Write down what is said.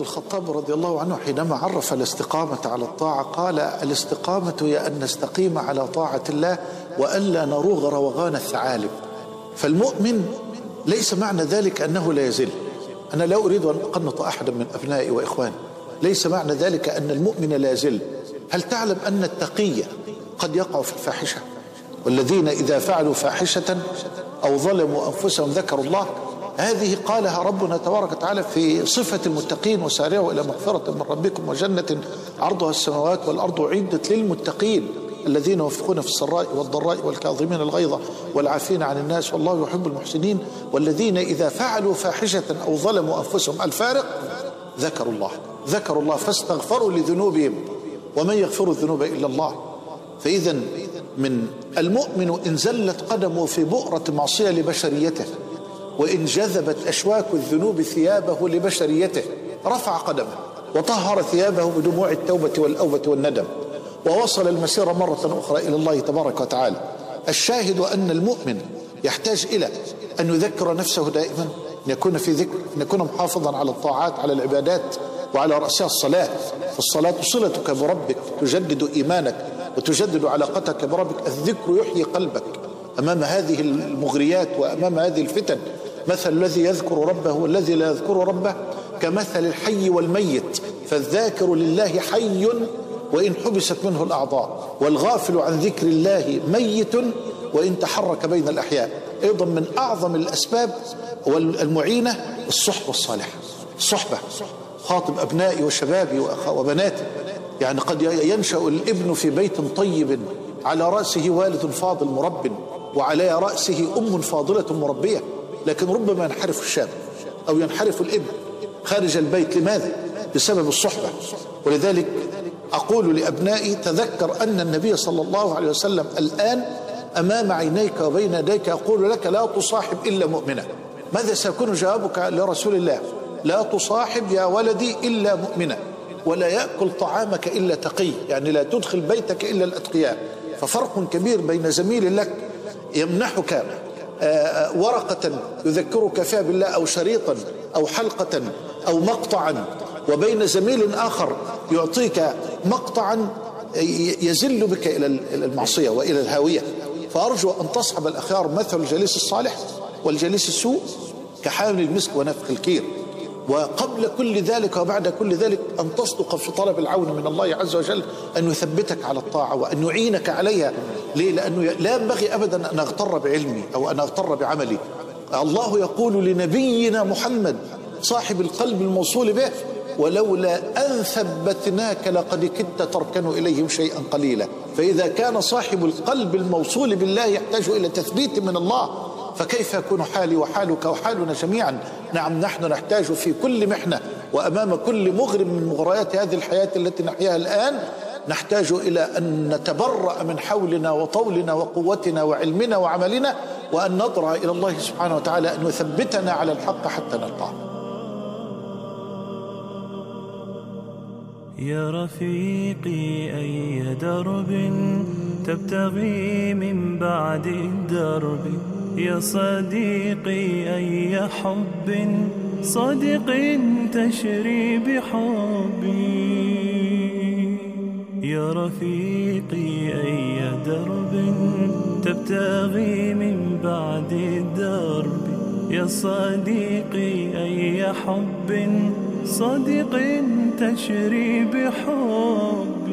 الخطاب رضي الله عنه حينما عرف الاستقامة على الطاعة قال الاستقامة هي أن نستقيم على طاعة الله وألا نروغ روغان الثعالب. فالمؤمن ليس معنى ذلك أنه لا يزل. أنا لا أريد أن أقنط أحدا من أبنائي وإخواني. ليس معنى ذلك أن المؤمن لا يزل. هل تعلم أن التقي قد يقع في الفاحشة؟ والذين إذا فعلوا فاحشة أو ظلموا أنفسهم ذكروا الله هذه قالها ربنا تبارك وتعالى في صفة المتقين وسارعوا إلى مغفرة من ربكم وجنة عرضها السماوات والأرض أعدت للمتقين الذين يوفقون في السراء والضراء والكاظمين الغيظ والعافين عن الناس والله يحب المحسنين والذين إذا فعلوا فاحشة أو ظلموا أنفسهم الفارق ذكروا الله. ذكروا الله فاستغفروا لذنوبهم ومن يغفر الذنوب إلا الله. فإذا من المؤمن إن زلت قدمه في بؤرة معصية لبشريته وإن جذبت أشواك الذنوب ثيابه لبشريته رفع قدمه وطهر ثيابه بدموع التوبة والأوبة والندم ووصل المسير مرة أخرى إلى الله تبارك وتعالى. الشاهد أن المؤمن يحتاج إلى أن يذكر نفسه دائما أن يكون في ذكر أن يكون محافظا على الطاعات على العبادات وعلى رأسها الصلاة. فالصلاة صلتك بربك تجدد إيمانك وتجدد علاقتك بربك. الذكر يحيي قلبك أمام هذه المغريات وأمام هذه الفتن. مثل الذي يذكر ربه والذي لا يذكر ربه كمثل الحي والميت فالذاكر لله حي وإن حبست منه الأعضاء والغافل عن ذكر الله ميت وإن تحرك بين الأحياء. أيضا من أعظم الأسباب والمعينة الصحبة الصالحة الصحبة خاطب أبنائي وشبابي وبناتي. يعني قد ينشأ الإبن في بيت طيب على رأسه والد فاضل مرب وعلى رأسه أم فاضلة مربية. لكن ربما ينحرف الشاب أو ينحرف الابن خارج البيت. لماذا؟ بسبب الصحبة. ولذلك أقول لأبنائي تذكر أن النبي صلى الله عليه وسلم الآن أمام عينيك وبين يديك يقول لك لا تصاحب إلا مؤمنا ماذا سيكون جوابك لرسول الله؟ لا تصاحب يا ولدي إلا مؤمنا ولا يأكل طعامك إلا تقي يعني لا تدخل بيتك إلا الأتقياء. ففرق كبير بين زميل لك يمنحك ورقة يذكرك فيها بالله أو شريطا أو حلقة أو مقطعا. وبين زميل آخر يعطيك مقطعا يزل بك إلى المعصية وإلى الهاوية. فأرجو أن تصحب الأخيار مثل الجليس الصالح والجليس السوء كحامل المسك ونفخ الكير. وقبل كل ذلك وبعد كل ذلك أن تصدق في طلب العون من الله عز وجل أن يثبتك على الطاعة وأن يعينك عليها. ليه؟ لأنه لا ينبغي أبدا أن أغتر بعلمي أو أن أغتر بعملي. الله يقول لنبينا محمد صاحب القلب الموصول به ولولا أن ثبتناك لقد كدت تركن إليهم شيئا قليلا. فإذا كان صاحب القلب الموصول بالله يحتاج إلى تثبيت من الله فكيف يكون حالي وحالك وحالنا جميعا؟ نعم نحن نحتاج في كل محنة وأمام كل مغرم من مغريات هذه الحياة التي نحياها الآن نحتاج إلى أن نتبرأ من حولنا وطولنا وقوتنا وعلمنا وعملنا وأن نضرع إلى الله سبحانه وتعالى أن يثبتنا على الحق حتى نلقاه. يا رفيقي أي درب تبتغي من بعد الدرب؟ يا صديقي أي حب؟ صادق تشري بحبي. يا رفيقي أي درب تبتغي من بعد الدرب يا صديقي أي حب؟ صادق تشري بحب.